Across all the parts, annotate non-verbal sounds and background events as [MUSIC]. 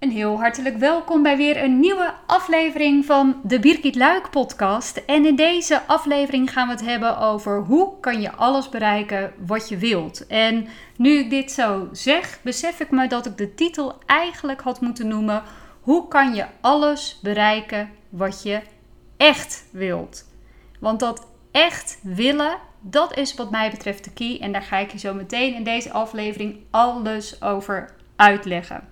Een heel hartelijk welkom bij weer een nieuwe aflevering van de Birgit Luik podcast. En in deze aflevering gaan we het hebben over hoe kan je alles bereiken wat je wilt. En nu ik dit zo zeg, besef ik me dat ik de titel eigenlijk had moeten noemen hoe kan je alles bereiken wat je echt wilt. Want dat echt willen, dat is wat mij betreft de key. En daar ga ik je zo meteen in deze aflevering alles over uitleggen.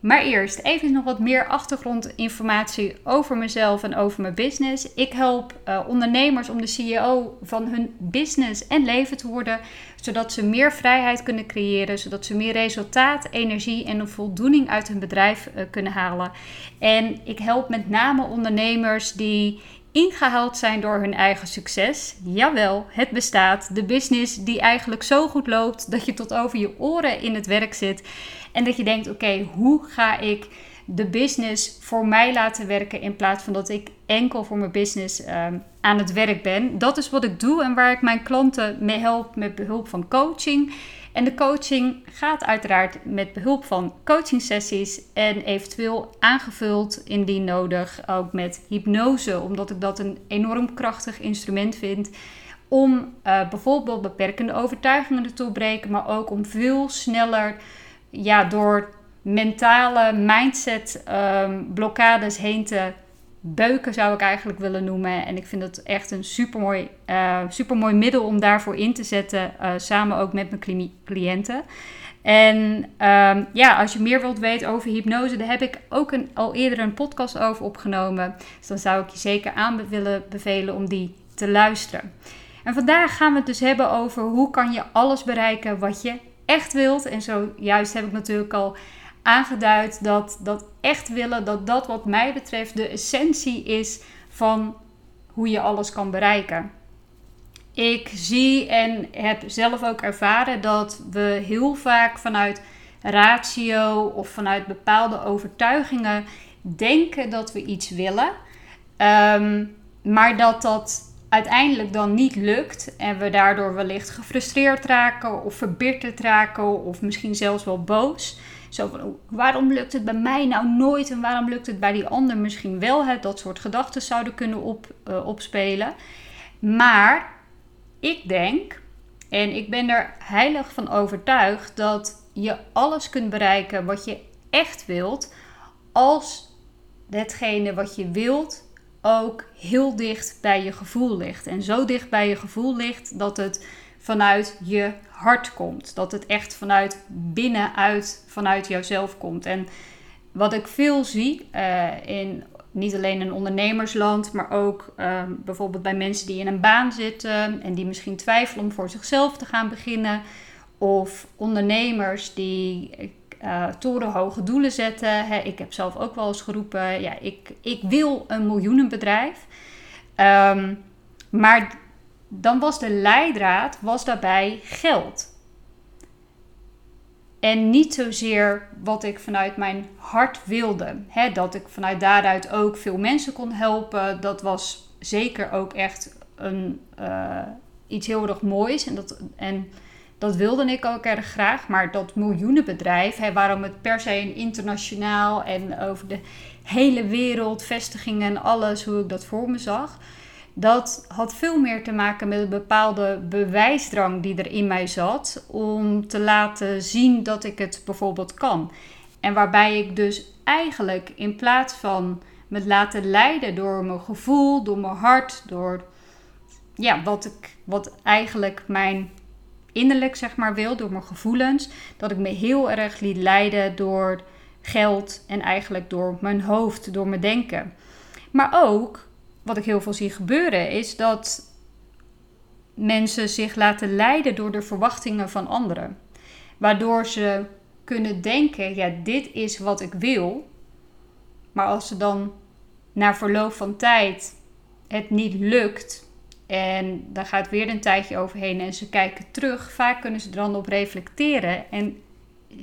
Maar eerst even nog wat meer achtergrondinformatie over mezelf en over mijn business. Ik help uh, ondernemers om de CEO van hun business en leven te worden, zodat ze meer vrijheid kunnen creëren, zodat ze meer resultaat, energie en een voldoening uit hun bedrijf uh, kunnen halen. En ik help met name ondernemers die ingehaald zijn door hun eigen succes. Jawel, het bestaat. De business die eigenlijk zo goed loopt dat je tot over je oren in het werk zit. En dat je denkt: oké, hoe ga ik de business voor mij laten werken in plaats van dat ik enkel voor mijn business ehm, aan het werk ben. Dat is wat ik doe en waar ik mijn klanten mee help met behulp van coaching. En de coaching gaat uiteraard met behulp van coaching sessies en eventueel aangevuld indien nodig ook met hypnose, omdat ik dat een enorm krachtig instrument vind om uh, bijvoorbeeld beperkende overtuigingen te doorbreken, maar ook om veel sneller ja, door mentale mindset um, blokkades heen te beuken, zou ik eigenlijk willen noemen. En ik vind het echt een supermooi, uh, supermooi middel om daarvoor in te zetten, uh, samen ook met mijn cliënten. En um, ja, als je meer wilt weten over hypnose, daar heb ik ook een, al eerder een podcast over opgenomen. Dus dan zou ik je zeker aan willen bevelen om die te luisteren. En vandaag gaan we het dus hebben over hoe kan je alles bereiken wat je echt wilt. En zojuist heb ik natuurlijk al aangeduid dat dat echt willen, dat dat wat mij betreft de essentie is van hoe je alles kan bereiken. Ik zie en heb zelf ook ervaren dat we heel vaak vanuit ratio of vanuit bepaalde overtuigingen denken dat we iets willen, um, maar dat dat uiteindelijk dan niet lukt en we daardoor wellicht gefrustreerd raken of verbitterd raken of misschien zelfs wel boos. Zo van, waarom lukt het bij mij nou nooit en waarom lukt het bij die ander misschien wel? Hè? Dat soort gedachten zouden kunnen op, uh, opspelen. Maar ik denk, en ik ben er heilig van overtuigd, dat je alles kunt bereiken wat je echt wilt, als hetgene wat je wilt ook heel dicht bij je gevoel ligt. En zo dicht bij je gevoel ligt dat het vanuit je hart komt. Dat het echt vanuit binnenuit, vanuit jouzelf komt. En wat ik veel zie uh, in niet alleen in ondernemersland, maar ook uh, bijvoorbeeld bij mensen die in een baan zitten en die misschien twijfelen om voor zichzelf te gaan beginnen. Of ondernemers die uh, torenhoge doelen zetten. ik heb zelf ook wel eens geroepen, ja, ik, ik wil een miljoenenbedrijf. Um, maar dan was de leidraad was daarbij geld. En niet zozeer wat ik vanuit mijn hart wilde. dat ik vanuit daaruit ook veel mensen kon helpen. Dat was zeker ook echt een, uh, iets heel erg moois. En dat, en dat wilde ik ook erg graag. Maar dat miljoenenbedrijf, waarom het per se internationaal en over de hele wereld, vestigingen en alles, hoe ik dat voor me zag. Dat had veel meer te maken met een bepaalde bewijsdrang die er in mij zat. Om te laten zien dat ik het bijvoorbeeld kan. En waarbij ik dus eigenlijk in plaats van me laten leiden door mijn gevoel, door mijn hart, door ja, wat, ik, wat eigenlijk mijn innerlijk zeg maar wil, door mijn gevoelens, dat ik me heel erg liet leiden door geld en eigenlijk door mijn hoofd, door mijn denken. Maar ook, wat ik heel veel zie gebeuren, is dat mensen zich laten leiden door de verwachtingen van anderen. Waardoor ze kunnen denken, ja, dit is wat ik wil. Maar als ze dan na verloop van tijd het niet lukt, en daar gaat weer een tijdje overheen en ze kijken terug. Vaak kunnen ze er dan op reflecteren en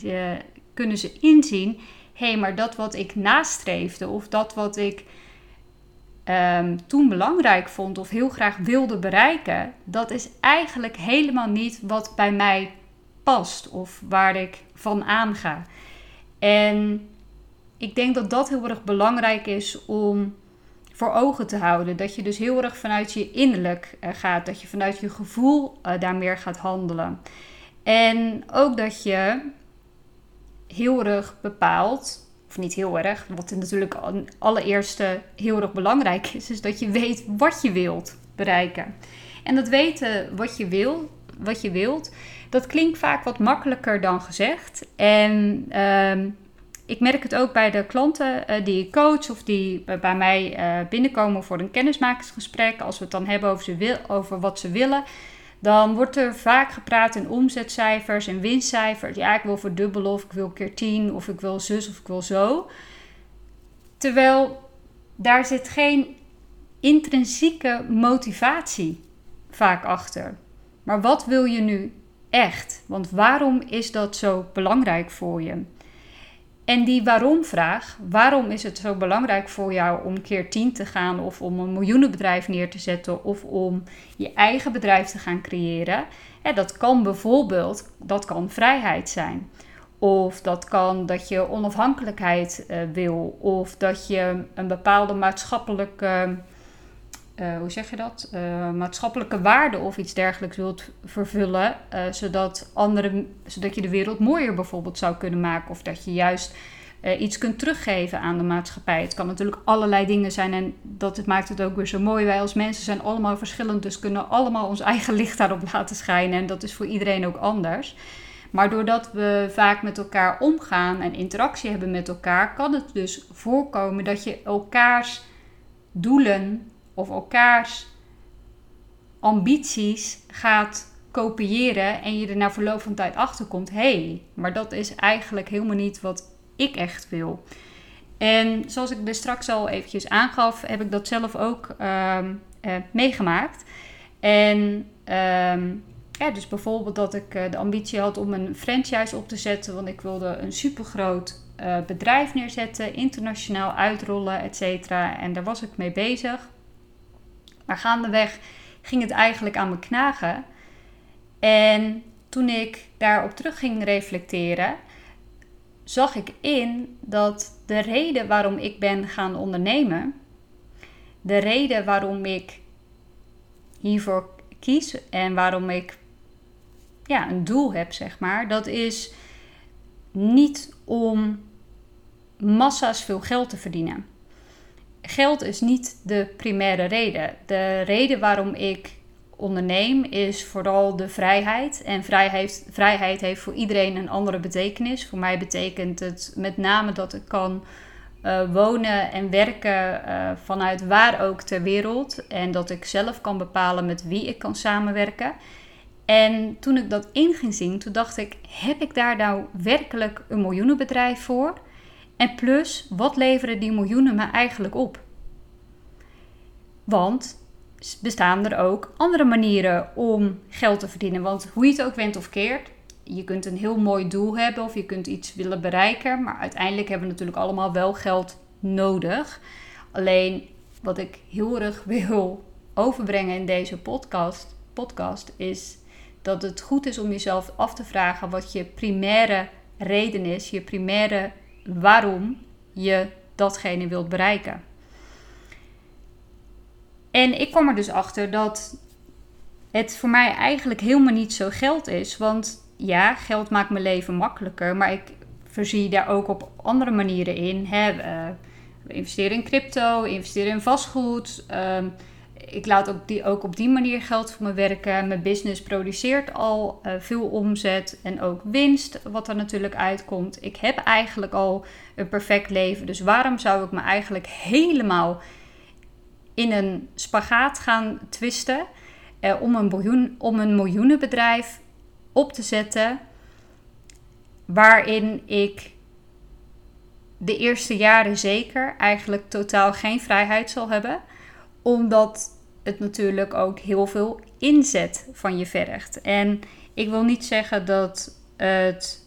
uh, kunnen ze inzien: hé, hey, maar dat wat ik nastreefde of dat wat ik um, toen belangrijk vond of heel graag wilde bereiken, dat is eigenlijk helemaal niet wat bij mij past of waar ik van aanga. En ik denk dat dat heel erg belangrijk is om voor ogen te houden. Dat je dus heel erg vanuit je innerlijk uh, gaat. Dat je vanuit je gevoel uh, daar meer gaat handelen. En ook dat je heel erg bepaalt, of niet heel erg, wat natuurlijk allereerste heel erg belangrijk is, is dat je weet wat je wilt bereiken. En dat weten wat je wil, wat je wilt, dat klinkt vaak wat makkelijker dan gezegd. En uh, ik merk het ook bij de klanten uh, die ik coach of die bij mij uh, binnenkomen voor een kennismakingsgesprek. Als we het dan hebben over, ze wil, over wat ze willen, dan wordt er vaak gepraat in omzetcijfers en winstcijfers. Ja, ik wil verdubbelen of ik wil keer 10 of ik wil zus of ik wil zo. Terwijl daar zit geen intrinsieke motivatie vaak achter. Maar wat wil je nu echt? Want waarom is dat zo belangrijk voor je? En die waarom-vraag, waarom is het zo belangrijk voor jou om keer 10 te gaan of om een miljoenenbedrijf neer te zetten of om je eigen bedrijf te gaan creëren? Hè, dat kan bijvoorbeeld, dat kan vrijheid zijn. Of dat kan dat je onafhankelijkheid uh, wil. Of dat je een bepaalde maatschappelijke uh, hoe zeg je dat, uh, maatschappelijke waarden of iets dergelijks wilt vervullen, uh, zodat, andere, zodat je de wereld mooier bijvoorbeeld zou kunnen maken. Of dat je juist iets kunt teruggeven aan de maatschappij. Het kan natuurlijk allerlei dingen zijn en dat maakt het ook weer zo mooi. Wij als mensen zijn allemaal verschillend, dus kunnen allemaal ons eigen licht daarop [LAUGHS] laten schijnen. En dat is voor iedereen ook anders. Maar doordat we vaak met elkaar omgaan en interactie hebben met elkaar, kan het dus voorkomen dat je elkaars doelen of elkaars ambities gaat kopiëren en je er na verloop van tijd achter komt: hé, hey, maar dat is eigenlijk helemaal niet wat ik echt wil. En zoals ik er straks al eventjes aangaf, heb ik dat zelf ook um, uh, meegemaakt. En um, ja, dus bijvoorbeeld dat ik uh, de ambitie had om een franchise op te zetten, want ik wilde een supergroot uh, bedrijf neerzetten, internationaal uitrollen, et. En daar was ik mee bezig. Maar gaandeweg ging het eigenlijk aan me knagen. En toen ik daarop terug ging reflecteren, zag ik in dat de reden waarom ik ben gaan ondernemen, de reden waarom ik hiervoor kies en waarom ik ja, een doel heb, zeg maar, dat is niet om massa's veel geld te verdienen geld is niet de primaire reden. De reden waarom ik onderneem is vooral de vrijheid. En vrijheid, vrijheid heeft voor iedereen een andere betekenis. Voor mij betekent het met name dat ik kan uh, wonen en werken uh, vanuit waar ook ter wereld. En dat ik zelf kan bepalen met wie ik kan samenwerken. En toen ik dat in ging zien, toen dacht ik: heb ik daar nou werkelijk een miljoenenbedrijf voor? En plus, wat leveren die miljoenen me eigenlijk op? Want bestaan er ook andere manieren om geld te verdienen. Want hoe je het ook went of keert, je kunt een heel mooi doel hebben of je kunt iets willen bereiken. Maar uiteindelijk hebben we natuurlijk allemaal wel geld nodig. Alleen wat ik heel erg [LAUGHS] wil overbrengen in deze podcast, podcast is dat het goed is om jezelf af te vragen wat je primaire reden is, je primaire waarom je datgene wilt bereiken. En ik kwam er dus achter dat het voor mij eigenlijk helemaal niet zo geld is. Want ja, geld maakt mijn leven makkelijker, maar ik voorzie daar ook op andere manieren in. Hè. We investeren in crypto, investeren in vastgoed. Ehm, ik laat ook, die, ook op die manier geld voor me werken. Mijn business produceert al uh, veel omzet en ook winst, wat er natuurlijk uitkomt. Ik heb eigenlijk al een perfect leven. Dus waarom zou ik me eigenlijk helemaal in een spagaat gaan twisten uh, om, een miljoen, om een miljoenenbedrijf op te zetten waarin ik de eerste jaren zeker eigenlijk totaal geen vrijheid zal hebben omdat het natuurlijk ook heel veel inzet van je vergt. En ik wil niet zeggen dat het.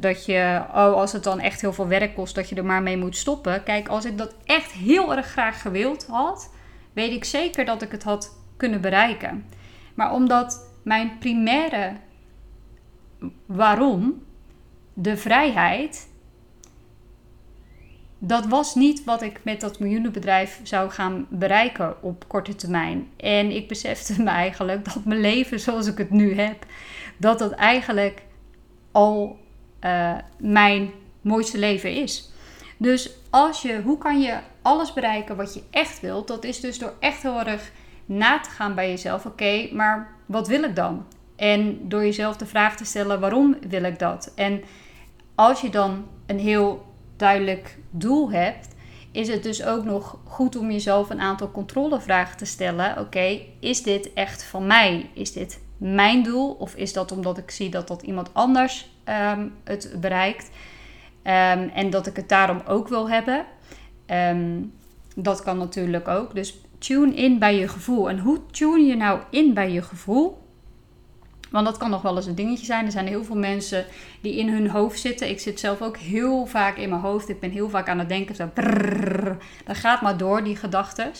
Dat je, oh, als het dan echt heel veel werk kost, dat je er maar mee moet stoppen. Kijk, als ik dat echt heel erg graag gewild had, weet ik zeker dat ik het had kunnen bereiken. Maar omdat mijn primaire waarom, de vrijheid, dat was niet wat ik met dat miljoenenbedrijf zou gaan bereiken op korte termijn. En ik besefte [LAUGHS] me eigenlijk dat mijn leven zoals ik het nu heb, dat dat eigenlijk al uh, mijn mooiste leven is. Dus als je, hoe kan je alles bereiken wat je echt wilt? Dat is dus door echt heel erg na te gaan bij jezelf. Oké, maar wat wil ik dan? En door jezelf de vraag te stellen: waarom wil ik dat? En als je dan een heel duidelijk doel hebt, is het dus ook nog goed om jezelf een aantal controlevragen te stellen. Oké, is dit echt van mij? Is dit mijn doel? Of is dat omdat ik zie dat dat iemand anders ehm, het bereikt? Ehm, en dat ik het daarom ook wil hebben. Ehm, dat kan natuurlijk ook. Dus tune in bij je gevoel. En hoe tune je nou in bij je gevoel? Want dat kan nog wel eens een dingetje zijn. Er zijn heel veel mensen die in hun hoofd zitten. Ik zit zelf ook heel vaak in mijn hoofd. Ik ben heel vaak aan het denken. Zo dat gaat maar door, die gedachten.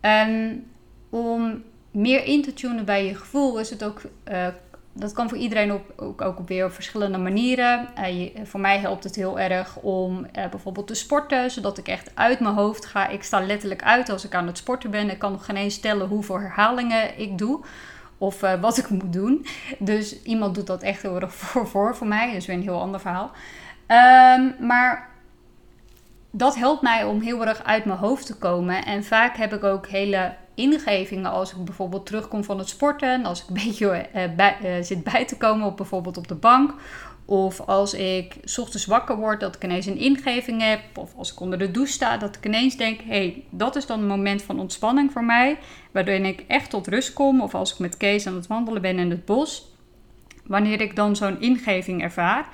En om meer in te tunen bij je gevoel is het ook uh, dat kan voor iedereen op, ook, ook op weer verschillende manieren. Uh, voor mij helpt het heel erg om uh, bijvoorbeeld te sporten, zodat ik echt uit mijn hoofd ga. Ik sta letterlijk uit als ik aan het sporten ben. Ik kan nog geen eens stellen hoeveel herhalingen ik doe of uh, wat ik moet doen. Dus iemand doet dat echt heel erg [LAUGHS] voor, voor, voor mij. Is weer een heel ander verhaal. Um, maar dat helpt mij om heel erg uit mijn hoofd te komen. En vaak heb ik ook hele ingevingen als ik bijvoorbeeld terugkom van het sporten, als ik een [LAUGHS] beetje bij, uh, zit bij te komen op bijvoorbeeld op de bank, of als ik s ochtends wakker word dat ik ineens een ingeving heb, of als ik onder de douche sta dat ik ineens denk, hé, hey, dat is dan een moment van ontspanning voor mij, waardoor ik echt tot rust kom, of als ik met Kees aan het wandelen ben in het bos, wanneer ik dan zo'n ingeving ervaar.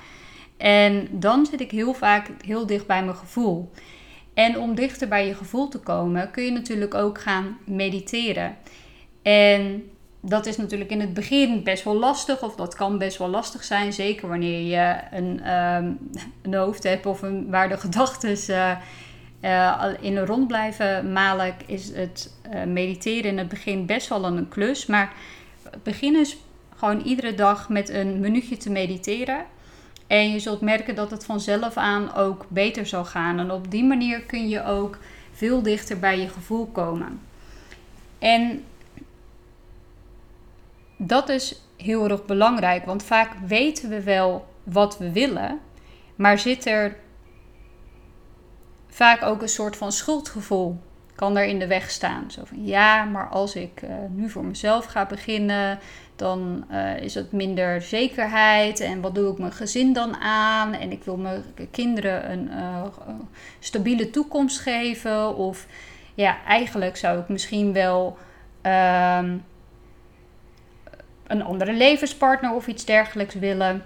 En dan zit ik heel vaak heel dicht bij mijn gevoel. En om dichter bij je gevoel te komen, kun je natuurlijk ook gaan mediteren. En dat is natuurlijk in het begin best wel lastig, of dat kan best wel lastig zijn, zeker wanneer je een, um, een hoofd hebt of een, waar de gedachten uh, in een rond blijven malen, is het uh, mediteren in het begin best wel een klus. Maar begin eens gewoon iedere dag met een minuutje te mediteren. En je zult merken dat het vanzelf aan ook beter zal gaan. En op die manier kun je ook veel dichter bij je gevoel komen. En dat is heel erg belangrijk, want vaak weten we wel wat we willen, maar zit er vaak ook een soort van schuldgevoel kan er in de weg staan. Zo van ja, maar als ik uh, nu voor mezelf ga beginnen, dan uh, is het minder zekerheid. En wat doe ik mijn gezin dan aan? En ik wil mijn kinderen een uh, stabiele toekomst geven. Of ja, eigenlijk zou ik misschien wel uh, een andere levenspartner of iets dergelijks willen.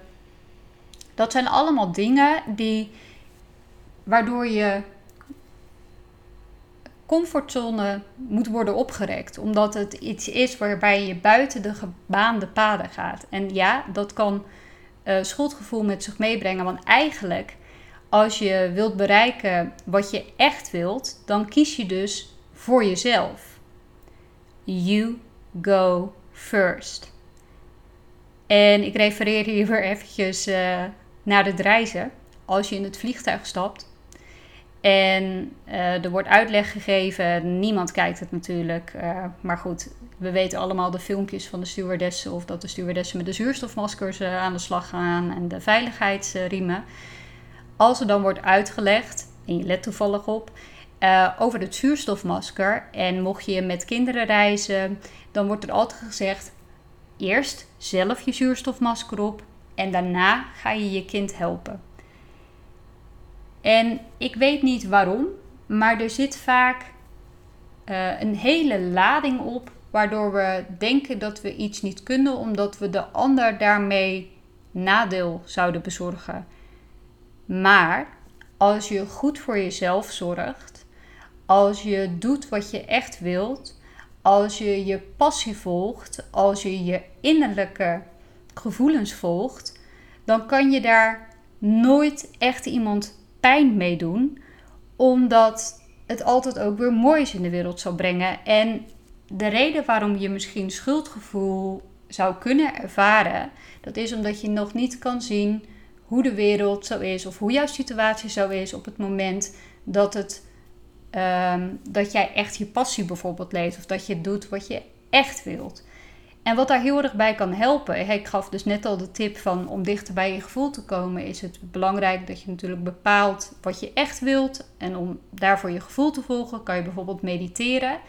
Dat zijn allemaal dingen die waardoor je comfortzone moet worden opgerekt. Omdat het iets is waarbij je buiten de gebaande paden gaat. En ja, dat kan uh, schuldgevoel met zich meebrengen. Want eigenlijk, als je wilt bereiken wat je echt wilt, dan kies je dus voor jezelf. You go first. En ik refereer hier weer eventjes uh, naar het reizen. Als je in het vliegtuig stapt, en uh, er wordt uitleg gegeven. Niemand kijkt het natuurlijk. Uh, maar goed, we weten allemaal de filmpjes van de stewardessen. Of dat de stewardessen met de zuurstofmaskers uh, aan de slag gaan. En de veiligheidsriemen. Als er dan wordt uitgelegd, en je let toevallig op, over het zuurstofmasker. En mocht je met kinderen reizen, dan wordt er altijd gezegd: eerst zelf je zuurstofmasker op. En daarna ga je je kind helpen. En ik weet niet waarom, maar er zit vaak uh, een hele lading op, waardoor we denken dat we iets niet kunnen, omdat we de ander daarmee nadeel zouden bezorgen. Maar als je goed voor jezelf zorgt, als je doet wat je echt wilt, als je je passie volgt, als je je innerlijke gevoelens volgt, dan kan je daar nooit echt iemand pijn meedoen, omdat het altijd ook weer moois in de wereld zal brengen. En de reden waarom je misschien schuldgevoel zou kunnen ervaren, dat is omdat je nog niet kan zien hoe de wereld zo is of hoe jouw situatie zo is op het moment dat, het, ehm, dat jij echt je passie bijvoorbeeld leeft of dat je doet wat je echt wilt. En wat daar heel erg bij kan helpen, ik gaf dus net al de tip van om dichter bij je gevoel te komen, is het belangrijk dat je natuurlijk bepaalt wat je echt wilt. En om daarvoor je gevoel te volgen, kan je bijvoorbeeld mediteren.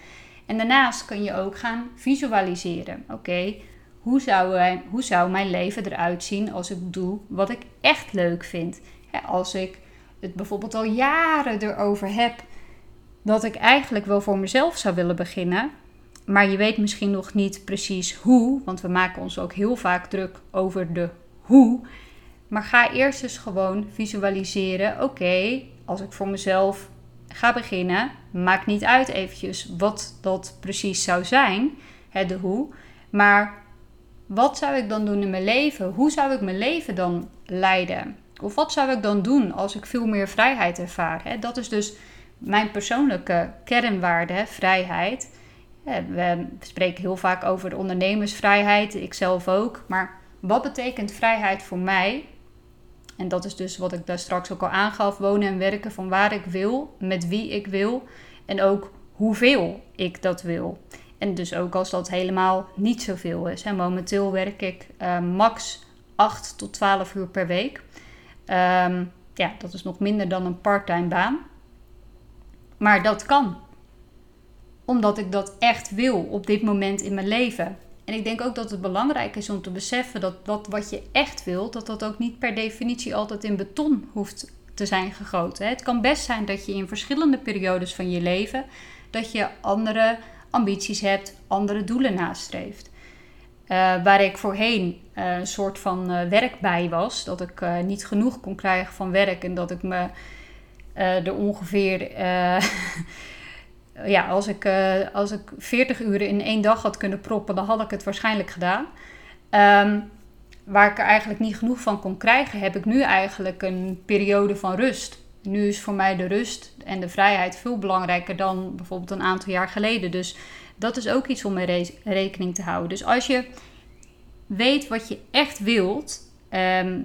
En daarnaast kun je ook gaan visualiseren. Oké, hoe, hoe zou mijn leven eruit zien als ik doe wat ik echt leuk vind? als ik het bijvoorbeeld al jaren erover heb dat ik eigenlijk wel voor mezelf zou willen beginnen, maar je weet misschien nog niet precies hoe, want we maken ons ook heel vaak druk over de hoe. Maar ga eerst eens gewoon visualiseren: oké, als ik voor mezelf ga beginnen, maakt niet uit eventjes wat dat precies zou zijn, hè, de hoe. Maar wat zou ik dan doen in mijn leven? Hoe zou ik mijn leven dan leiden? Of wat zou ik dan doen als ik veel meer vrijheid ervaar? Hè? Dat is dus mijn persoonlijke kernwaarde, vrijheid. We spreken heel vaak over de ondernemersvrijheid, ik zelf ook. Maar wat betekent vrijheid voor mij? En dat is dus wat ik daar straks ook al aangaf: wonen en werken van waar ik wil, met wie ik wil en ook hoeveel ik dat wil. En dus ook als dat helemaal niet zoveel is. En momenteel werk ik uh, max 8 tot 12 uur per week. Um, ja, dat is nog minder dan een parttime baan. Maar dat kan. Omdat ik dat echt wil op dit moment in mijn leven. En ik denk ook dat het belangrijk is om te beseffen dat, wat je echt wilt, dat dat ook niet per definitie altijd in beton hoeft te zijn gegoten. Het kan best zijn dat je in verschillende periodes van je leven dat je andere ambities hebt, andere doelen nastreeft. Uh, waar ik voorheen uh, een soort van uh, werk bij was, dat ik niet genoeg kon krijgen van werk en dat ik me er ongeveer [LAUGHS] ja, als ik, als ik 40 uren in één dag had kunnen proppen, dan had ik het waarschijnlijk gedaan. Um, waar ik er eigenlijk niet genoeg van kon krijgen, heb ik nu eigenlijk een periode van rust. Nu is voor mij de rust en de vrijheid veel belangrijker dan bijvoorbeeld een aantal jaar geleden. Dus dat is ook iets om mee rekening te houden. Dus als je weet wat je echt wilt, ehm,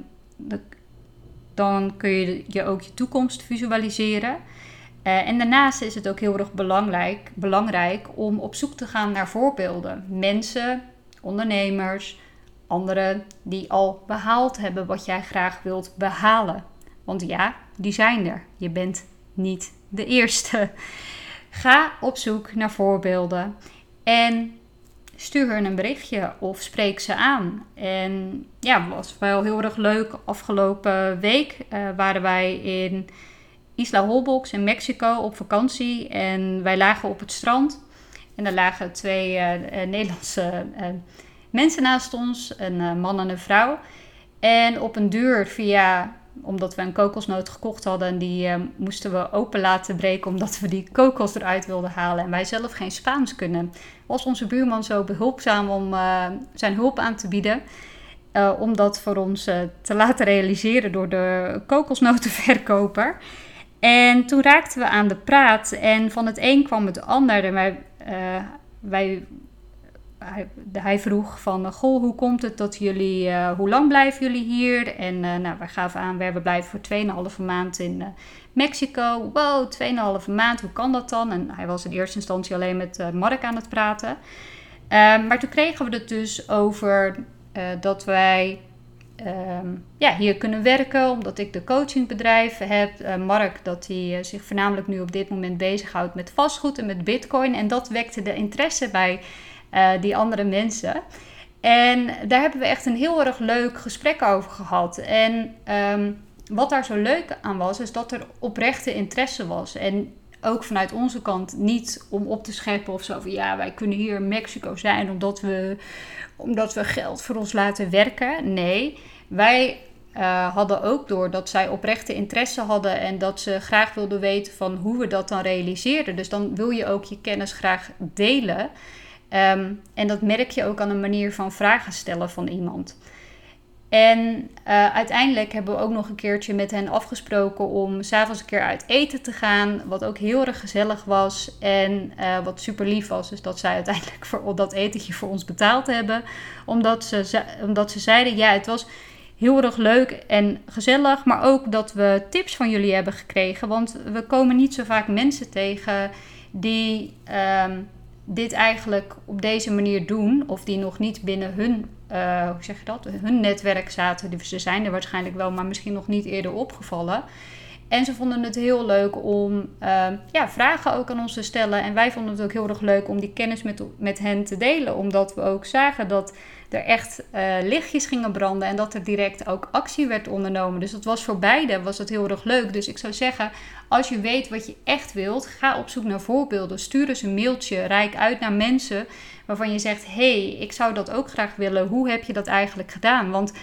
dan kun je, je ook je toekomst visualiseren. Uh, en daarnaast is het ook heel erg belangrijk, belangrijk om op zoek te gaan naar voorbeelden. Mensen, ondernemers, anderen die al behaald hebben wat jij graag wilt behalen. Want ja, die zijn er. Je bent niet de eerste. Ga op zoek naar voorbeelden en stuur hun een berichtje of spreek ze aan. En ja, was wel heel erg leuk. Afgelopen week uh, waren wij in Isla Holbox in Mexico op vakantie en wij lagen op het strand. En er lagen twee uh, Nederlandse mensen naast ons, een man en een vrouw. En op een deur via omdat we een kokosnoot gekocht hadden en die moesten we open laten breken omdat we die kokos eruit wilden halen en wij zelf geen Spaans kunnen, was onze buurman zo behulpzaam om uh, zijn hulp aan te bieden. Uh, om dat voor ons te laten realiseren door de kokosnotenverkoper. En toen raakten we aan de praat en van het een kwam het ander. En wij, wij hij, hij, vroeg van, goh, hoe komt het dat jullie, uh, hoe lang blijven jullie hier? En uh, nou, wij gaven aan, we blijven voor 2,5 maand in Mexico. Wow, 2,5 maand, hoe kan dat dan? En hij was in eerste instantie alleen met Mark aan het praten. Ehm, maar toen kregen we het dus over dat wij ehm, ja, hier kunnen werken, omdat ik de coachingbedrijf heb. Mark, dat hij zich voornamelijk nu op dit moment bezighoudt met vastgoed en met bitcoin. En dat wekte de interesse bij uh, die andere mensen. En daar hebben we echt een heel erg leuk gesprek over gehad. En um, wat daar zo leuk aan was, is dat er oprechte interesse was. En ook vanuit onze kant niet om op te scheppen of zo van ja, wij kunnen hier in Mexico zijn omdat we, omdat we geld voor ons laten werken. Nee, wij uh, hadden ook door dat zij oprechte interesse hadden en dat ze graag wilden weten van hoe we dat dan realiseerden. Dus dan wil je ook je kennis graag delen. Ehm, en dat merk je ook aan de manier van vragen stellen van iemand. En uh, uiteindelijk hebben we ook nog een keertje met hen afgesproken om s'avonds een keer uit eten te gaan. Wat ook heel erg gezellig was en uh, wat super lief was. Dus dat zij uiteindelijk voor dat etentje voor ons betaald hebben. Omdat ze, omdat ze zeiden, ja, het was heel erg leuk en gezellig. Maar ook dat we tips van jullie hebben gekregen. Want we komen niet zo vaak mensen tegen die ehm, dit eigenlijk op deze manier doen. Of die nog niet binnen hun, uh, hoe zeg je dat, hun netwerk zaten. Ze zijn er waarschijnlijk wel, maar misschien nog niet eerder opgevallen. En ze vonden het heel leuk om ehm, ja, vragen ook aan ons te stellen. En wij vonden het ook heel erg leuk om die kennis met, met hen te delen. Omdat we ook zagen dat er echt uh, lichtjes gingen branden. En dat er direct ook actie werd ondernomen. Dus dat was voor beide was dat heel erg leuk. Dus ik zou zeggen, als je weet wat je echt wilt, ga op zoek naar voorbeelden. Stuur eens een mailtje, rijk uit naar mensen waarvan je zegt... hey, ik zou dat ook graag willen. Hoe heb je dat eigenlijk gedaan? Want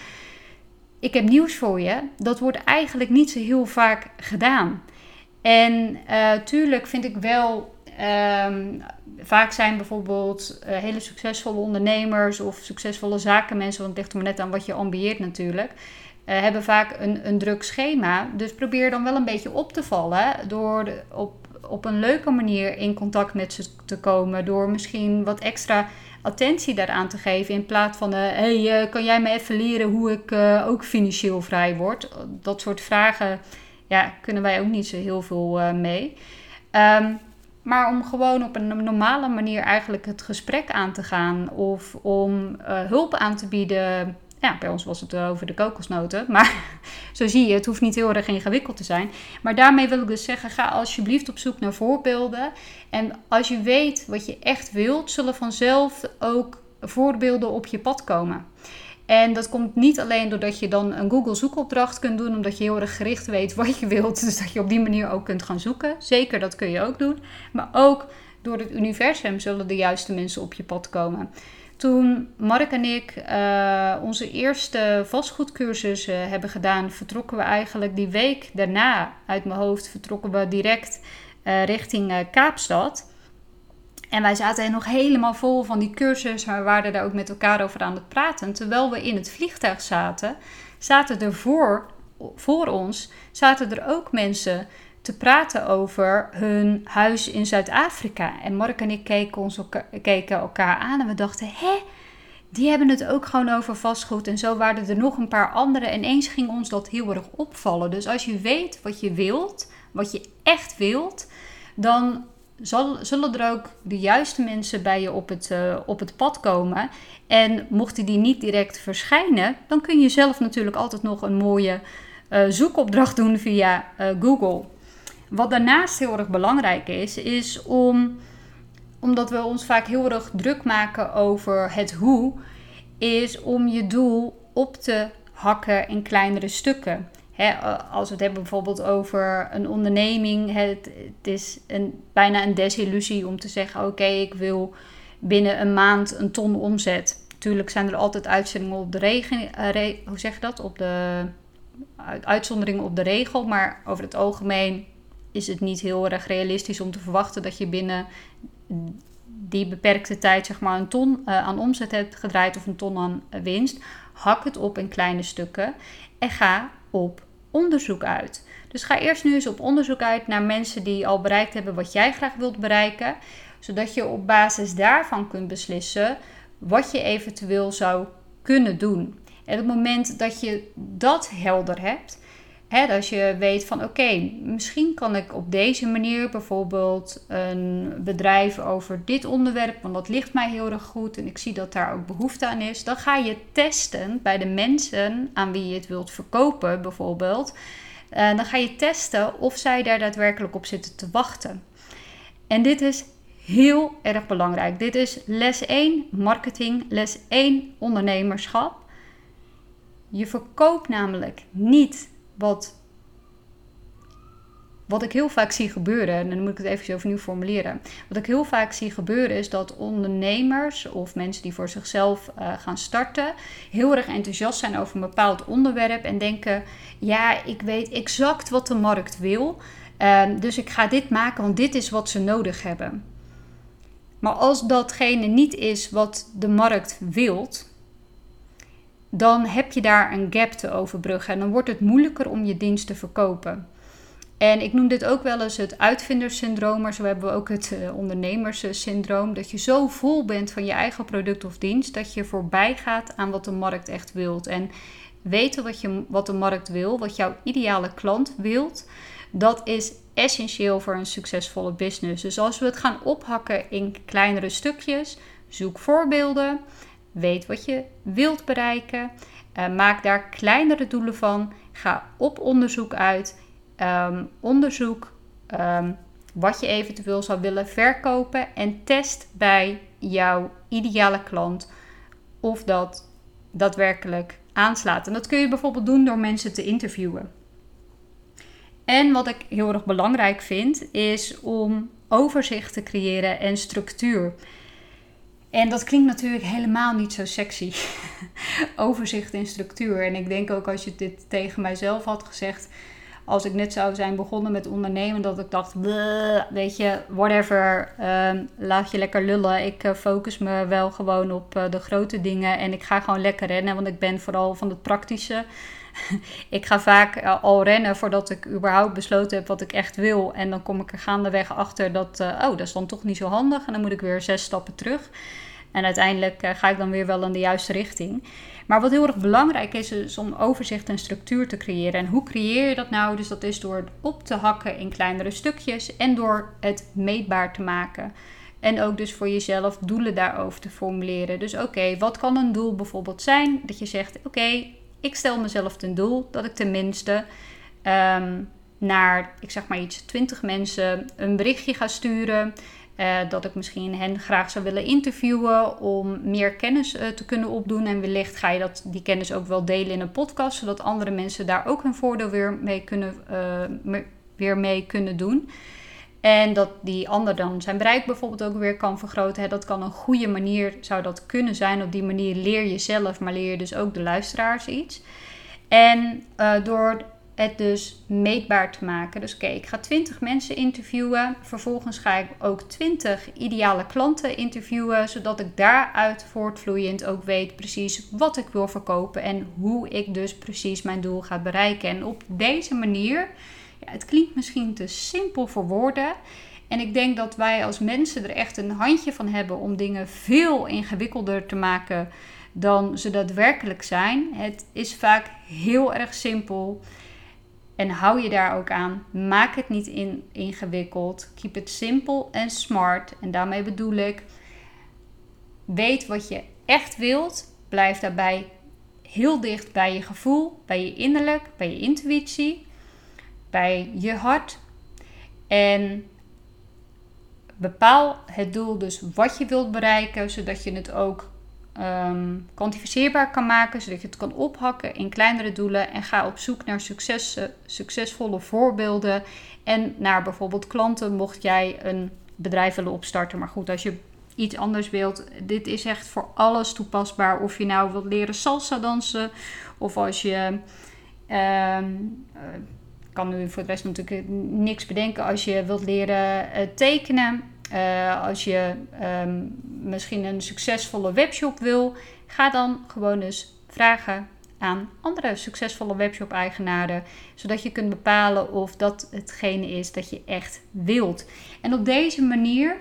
ik heb nieuws voor je. Dat wordt eigenlijk niet zo heel vaak gedaan. En uh, tuurlijk vind ik wel. Um, vaak zijn bijvoorbeeld uh, hele succesvolle ondernemers of succesvolle zakenmensen, want het ligt er maar net aan wat je ambieert natuurlijk, uh, hebben vaak een, een druk schema. Dus probeer dan wel een beetje op te vallen door op, op een leuke manier in contact met ze te komen. Door misschien wat extra attentie daaraan te geven. In plaats van, uh, hey, uh, kan jij me even leren hoe ik uh, ook financieel vrij word? Dat soort vragen ja, kunnen wij ook niet zo heel veel mee. Um, maar om gewoon op een normale manier eigenlijk het gesprek aan te gaan. Of om hulp aan te bieden ja, bij ons was het over de kokosnoten. Maar [LAUGHS] zo zie je, het hoeft niet heel erg ingewikkeld te zijn. Maar daarmee wil ik dus zeggen, ga alsjeblieft op zoek naar voorbeelden. En als je weet wat je echt wilt, zullen vanzelf ook voorbeelden op je pad komen. En dat komt niet alleen doordat je dan een Google zoekopdracht kunt doen, omdat je heel erg gericht weet wat je wilt. [LAUGHS] Dus dat je op die manier ook kunt gaan zoeken. Zeker, dat kun je ook doen. Maar ook door het universum zullen de juiste mensen op je pad komen. Toen Mark en ik uh, onze eerste vastgoedcursus uh, hebben gedaan, vertrokken we eigenlijk die week daarna uit mijn hoofd, vertrokken we direct uh, richting Kaapstad. En wij zaten nog helemaal vol van die cursus, maar we waren daar ook met elkaar over aan het praten. Terwijl we in het vliegtuig zaten, zaten er voor, voor ons zaten er ook mensen te praten over hun huis in Zuid-Afrika. En Mark en ik keken, ons keken elkaar aan en we dachten: hè, die hebben het ook gewoon over vastgoed. En zo waren er nog een paar andere. En eens ging ons dat heel erg opvallen. Dus als je weet wat je wilt, wat je echt wilt, dan zullen er ook de juiste mensen bij je op het, uh, op het pad komen. En mochten die niet direct verschijnen, dan kun je zelf natuurlijk altijd nog een mooie uh, zoekopdracht doen via uh, Google. Wat daarnaast heel erg belangrijk is, is om, omdat we ons vaak heel erg druk maken over het hoe, is om je doel op te hakken in kleinere stukken. als we het hebben bijvoorbeeld over een onderneming, het, is een, bijna een desillusie om te zeggen: Oké, ik wil binnen een maand een ton omzet. Natuurlijk zijn er altijd uitzendingen op de regen, uh, hoe zeg je dat? Op de uitzonderingen op de regel, maar over het algemeen is het niet heel erg realistisch om te verwachten dat je binnen die beperkte tijd zeg maar een ton uh, aan omzet hebt gedraaid of een ton aan winst. Hak het op in kleine stukken en ga op onderzoek uit. Dus ga eerst nu eens op onderzoek uit naar mensen die al bereikt hebben wat jij graag wilt bereiken, zodat je op basis daarvan kunt beslissen wat je eventueel zou kunnen doen. En op het moment dat je dat helder hebt, Als je weet van oké, misschien kan ik op deze manier bijvoorbeeld een bedrijf over dit onderwerp, want dat ligt mij heel erg goed en ik zie dat daar ook behoefte aan is. Dan ga je testen bij de mensen aan wie je het wilt verkopen, bijvoorbeeld. Uh, dan ga je testen of zij daar daadwerkelijk op zitten te wachten. En dit is heel erg belangrijk. Dit is les 1 marketing, les 1 ondernemerschap. Je verkoopt namelijk niet wat, wat ik heel vaak zie gebeuren, en dan moet ik het even overnieuw formuleren. Wat ik heel vaak zie gebeuren is dat ondernemers of mensen die voor zichzelf uh, gaan starten, heel erg enthousiast zijn over een bepaald onderwerp en denken: ja, ik weet exact wat de markt wil. Uh, dus ik ga dit maken, want dit is wat ze nodig hebben. Maar als datgene niet is wat de markt wilt, dan heb je daar een gap te overbruggen. En dan wordt het moeilijker om je dienst te verkopen. En ik noem dit ook wel eens het uitvinderssyndroom, maar zo hebben we ook het uh, ondernemerssyndroom. Dat je zo vol bent van je eigen product of dienst dat je voorbij gaat aan wat de markt echt wilt. En weten wat, je, wat de markt wil, wat jouw ideale klant wilt, dat is essentieel voor een succesvolle business. Dus als we het gaan ophakken in kleinere stukjes, zoek voorbeelden, weet wat je wilt bereiken, uh, maak daar kleinere doelen van, ga op onderzoek uit, um, onderzoek um, wat je eventueel zou willen verkopen en test bij jouw ideale klant of dat daadwerkelijk aanslaat. En dat kun je bijvoorbeeld doen door mensen te interviewen. En wat ik heel erg belangrijk vind, is om overzicht te creëren en structuur. En dat klinkt natuurlijk helemaal niet zo sexy. [LAUGHS] overzicht en structuur. En ik denk ook als je dit tegen mijzelf had gezegd, als ik net zou zijn begonnen met ondernemen, dat ik dacht, weet je, whatever, ehm, laat je lekker lullen. Ik uh, focus me wel gewoon op uh, de grote dingen en ik ga gewoon lekker rennen, want ik ben vooral van het praktische. [LAUGHS] ik ga vaak uh, al rennen voordat ik überhaupt besloten heb wat ik echt wil. En dan kom ik er gaandeweg achter dat, oh, dat is dan toch niet zo handig. En dan moet ik weer zes stappen terug. En uiteindelijk ga ik dan weer wel in de juiste richting. Maar wat heel erg belangrijk is, is om overzicht en structuur te creëren. En hoe creëer je dat nou? Dus dat is door het op te hakken in kleinere stukjes en door het meetbaar te maken. En ook dus voor jezelf doelen daarover te formuleren. Dus oké, wat kan een doel bijvoorbeeld zijn? Dat je zegt, oké, ik stel mezelf ten doel dat ik tenminste um, naar, ik zeg maar iets, 20 mensen een berichtje ga sturen uh, dat ik misschien hen graag zou willen interviewen om meer kennis uh, te kunnen opdoen. En wellicht ga je dat, die kennis ook wel delen in een podcast, zodat andere mensen daar ook hun voordeel weer mee kunnen, uh, weer mee kunnen doen. En dat die ander dan zijn bereik bijvoorbeeld ook weer kan vergroten. Dat kan een goede manier, zou dat kunnen zijn. Op die manier leer je zelf, maar leer je dus ook de luisteraars iets. En door het dus meetbaar te maken. Dus oké, ik ga 20 mensen interviewen. Vervolgens ga ik ook 20 ideale klanten interviewen, zodat ik daaruit voortvloeiend ook weet precies wat ik wil verkopen en hoe ik dus precies mijn doel ga bereiken. En op deze manier, ja, het klinkt misschien te simpel voor woorden. En ik denk dat wij als mensen er echt een handje van hebben om dingen veel ingewikkelder te maken dan ze daadwerkelijk zijn. Het is vaak heel erg simpel. En hou je daar ook aan. Maak het niet in, ingewikkeld. Keep it simple en smart. En daarmee bedoel ik, weet wat je echt wilt. Blijf daarbij heel dicht bij je gevoel, bij je innerlijk, bij je intuïtie, bij je hart. En bepaal het doel dus wat je wilt bereiken, zodat je het ook um, kwantificeerbaar kan maken, zodat je het kan ophakken in kleinere doelen. En ga op zoek naar succes, succesvolle voorbeelden en naar bijvoorbeeld klanten, mocht jij een bedrijf willen opstarten. Maar goed, als je iets anders wilt, dit is echt voor alles toepasbaar. Of je nou wilt leren salsa dansen, of als je. Um, kan nu voor de rest natuurlijk niks bedenken. Als je wilt leren uh, tekenen, uh, als je um, misschien een succesvolle webshop wil, ga dan gewoon eens vragen aan andere succesvolle webshop-eigenaren, zodat je kunt bepalen of dat hetgene is dat je echt wilt. En op deze manier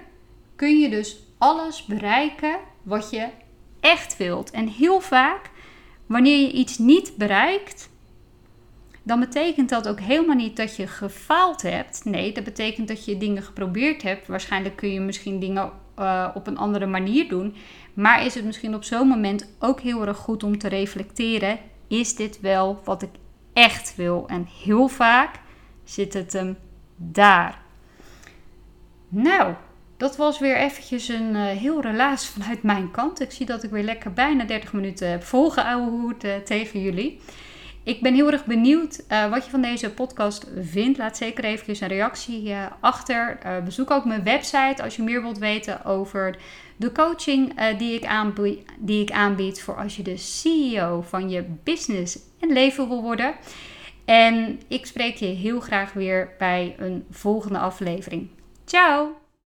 kun je dus alles bereiken wat je echt wilt. En heel vaak, wanneer je iets niet bereikt, dan betekent dat ook helemaal niet dat je gefaald hebt. Nee, dat betekent dat je dingen geprobeerd hebt. Waarschijnlijk kun je misschien dingen uh, op een andere manier doen. Maar is het misschien op zo'n moment ook heel erg goed om te reflecteren: is dit wel wat ik echt wil? En heel vaak zit het hem daar. Nou, dat was weer eventjes een uh, heel relaas vanuit mijn kant. Ik zie dat ik weer lekker bijna 30 minuten heb volgehouden uh, tegen jullie. Ik ben heel erg benieuwd uh, wat je van deze podcast vindt. Laat zeker even een reactie uh, achter. Uh, bezoek ook mijn website als je meer wilt weten over de coaching die, ik aanbied, die ik aanbied voor als je de CEO van je business en leven wil worden. En ik spreek je heel graag weer bij een volgende aflevering. Ciao!